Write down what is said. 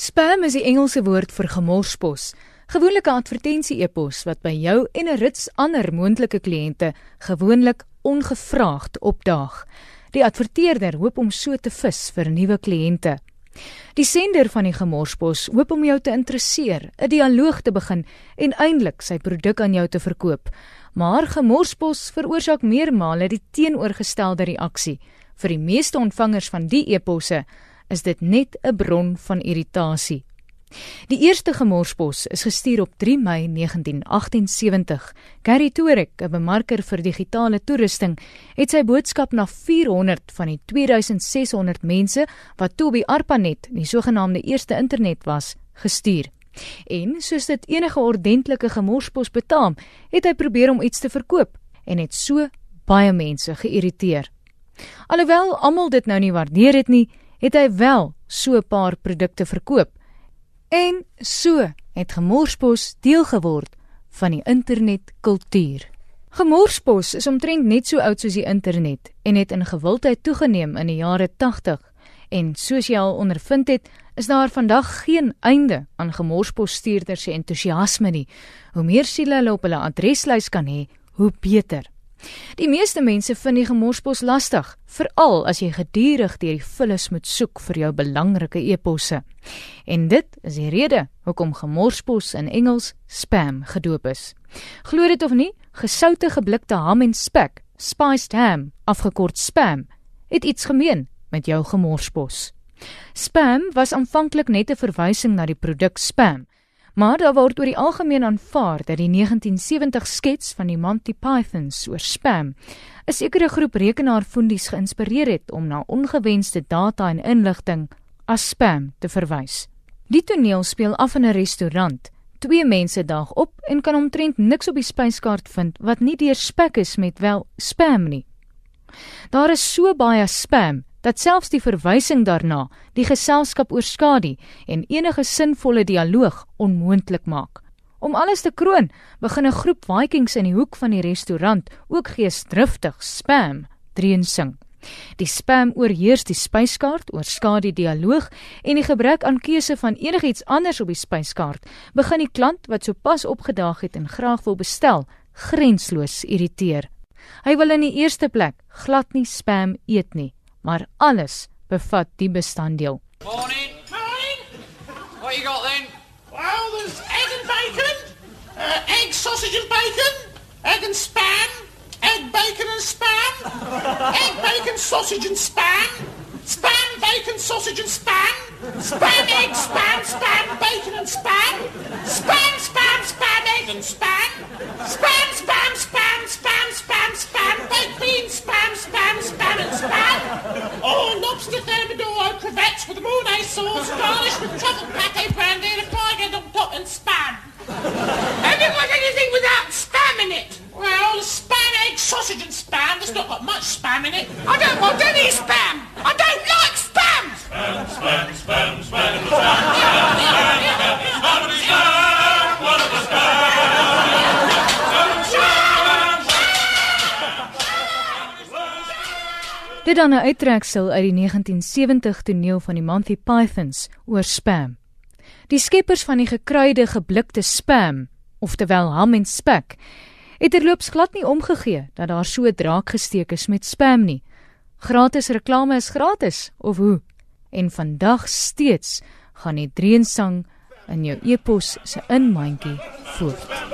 Spam is die Engelse woord vir gemorspos. Gewoonlik 'n advertensie-epos wat by jou en 'n rits ander moontlike kliënte gewoonlik ongevraagd opdaag. Die adverteerder hoop om so te vis vir nuwe kliënte. Die sender van die gemorspos hoop om jou te interesseer, 'n dialoog te begin en eindelik sy produk aan jou te verkoop. Maar gemorspos veroorsaak meermale die teenoorgestelde reaksie. Vir die meeste ontvangers van die eposse is dit net 'n bron van irritasie. Die eerste gemorspos is gestuur op 3 Mei 1978. Gary Torek, 'n bemarker vir digitale toerusting, het sy boodskap na 400 van die 2600 mense wat toe by ARPANET, die sogenaamde eerste internet was, gestuur. En soos dit enige ordentlike gemorspos betaam, het hy probeer om iets te verkoop en het so baie mense geïrriteer. Alhoewel almal dit nou nie waardeer het nie, het hy wel so 'n paar produkte verkoop. En so het Gemorspos deel geword van die internetkultuur. Gemorspos is omtrent net so oud soos die internet en het in gewildheid toegeneem in die jare 80 en soos jy al ondervind het, is daar vandag geen einde aan gemorspos-stuurders se entoesiasme nie. Hoe meer siele hulle op hulle adreslys kan hê, hoe beter. Die meeste mense vind die gemorspos lastig, veral as jy gedurig deur die vullis moet soek vir jou belangrike e-posse. En dit is die rede hoekom gemorspos in Engels spam gedoop is. Glo dit of nie, gesoute geblikte ham en spek, spiced ham, afgekort spam, het iets gemeen met jou gemorspos. Spam was aanvanklik net 'n verwysing na die produk spam. Maar daar word oor die algemeen aanvaar dat die 1970 skets van die Monty Pythons oor spam 'n sekere groep rekenaarfundies geïnspireer het om na ongewenste data en inligting as spam te verwys. Die toneel speel af in 'n restaurant. Twee mense daag op en kan omtrent niks op die spyskaart vind wat nie deur spek is met wel spam nie. Daar is so baie spam dat selfs die verwysing daarna die geselskap oorskadu en enige sinvolle dialoog onmoontlik maak. Om alles te kroon, begin 'n groep Vikings in die hoek van die restaurant ook geesdriftig spam dreun sing. Die spam oorheers die spyskaart, oorskadu die dialoog en die gebrek aan keuse van enigiets anders op die spyskaart, begin die klant wat sopas opgedaag het en graag wil bestel, grensloos irriteer. Hy wil in die eerste plek glad nie spam eet nie maar alles bevat die bestanddeel. Morning. Morning. What you got then? Well, there's egg and bacon, uh, egg, sausage and bacon, egg and spam, egg, bacon and spam, egg, bacon, sausage and spam, spam, bacon, sausage and spam, spam, egg, spam, spam, bacon and spam, spam, spam, spam, egg and spam, spam, spam, spam, spam, spam, spam, baked beans, spam, spam, spam and spam. Thermidor crevettes with mornay sauce, garnished with truffle pate brandy and a fried on top and spam. Have you got anything without Dit dan 'n uittreksel uit die 1970 toneel van die Monty Pythons oor spam. Die skeppers van die gekruide geblikte spam, oftewel ham en spek, het terloops glad nie omgegee dat daar so draak gesteek is met spam nie. Gratis reklame is gratis of hoe? En vandag steeds gaan die dreensang in jou e-pos se inmandjie voort.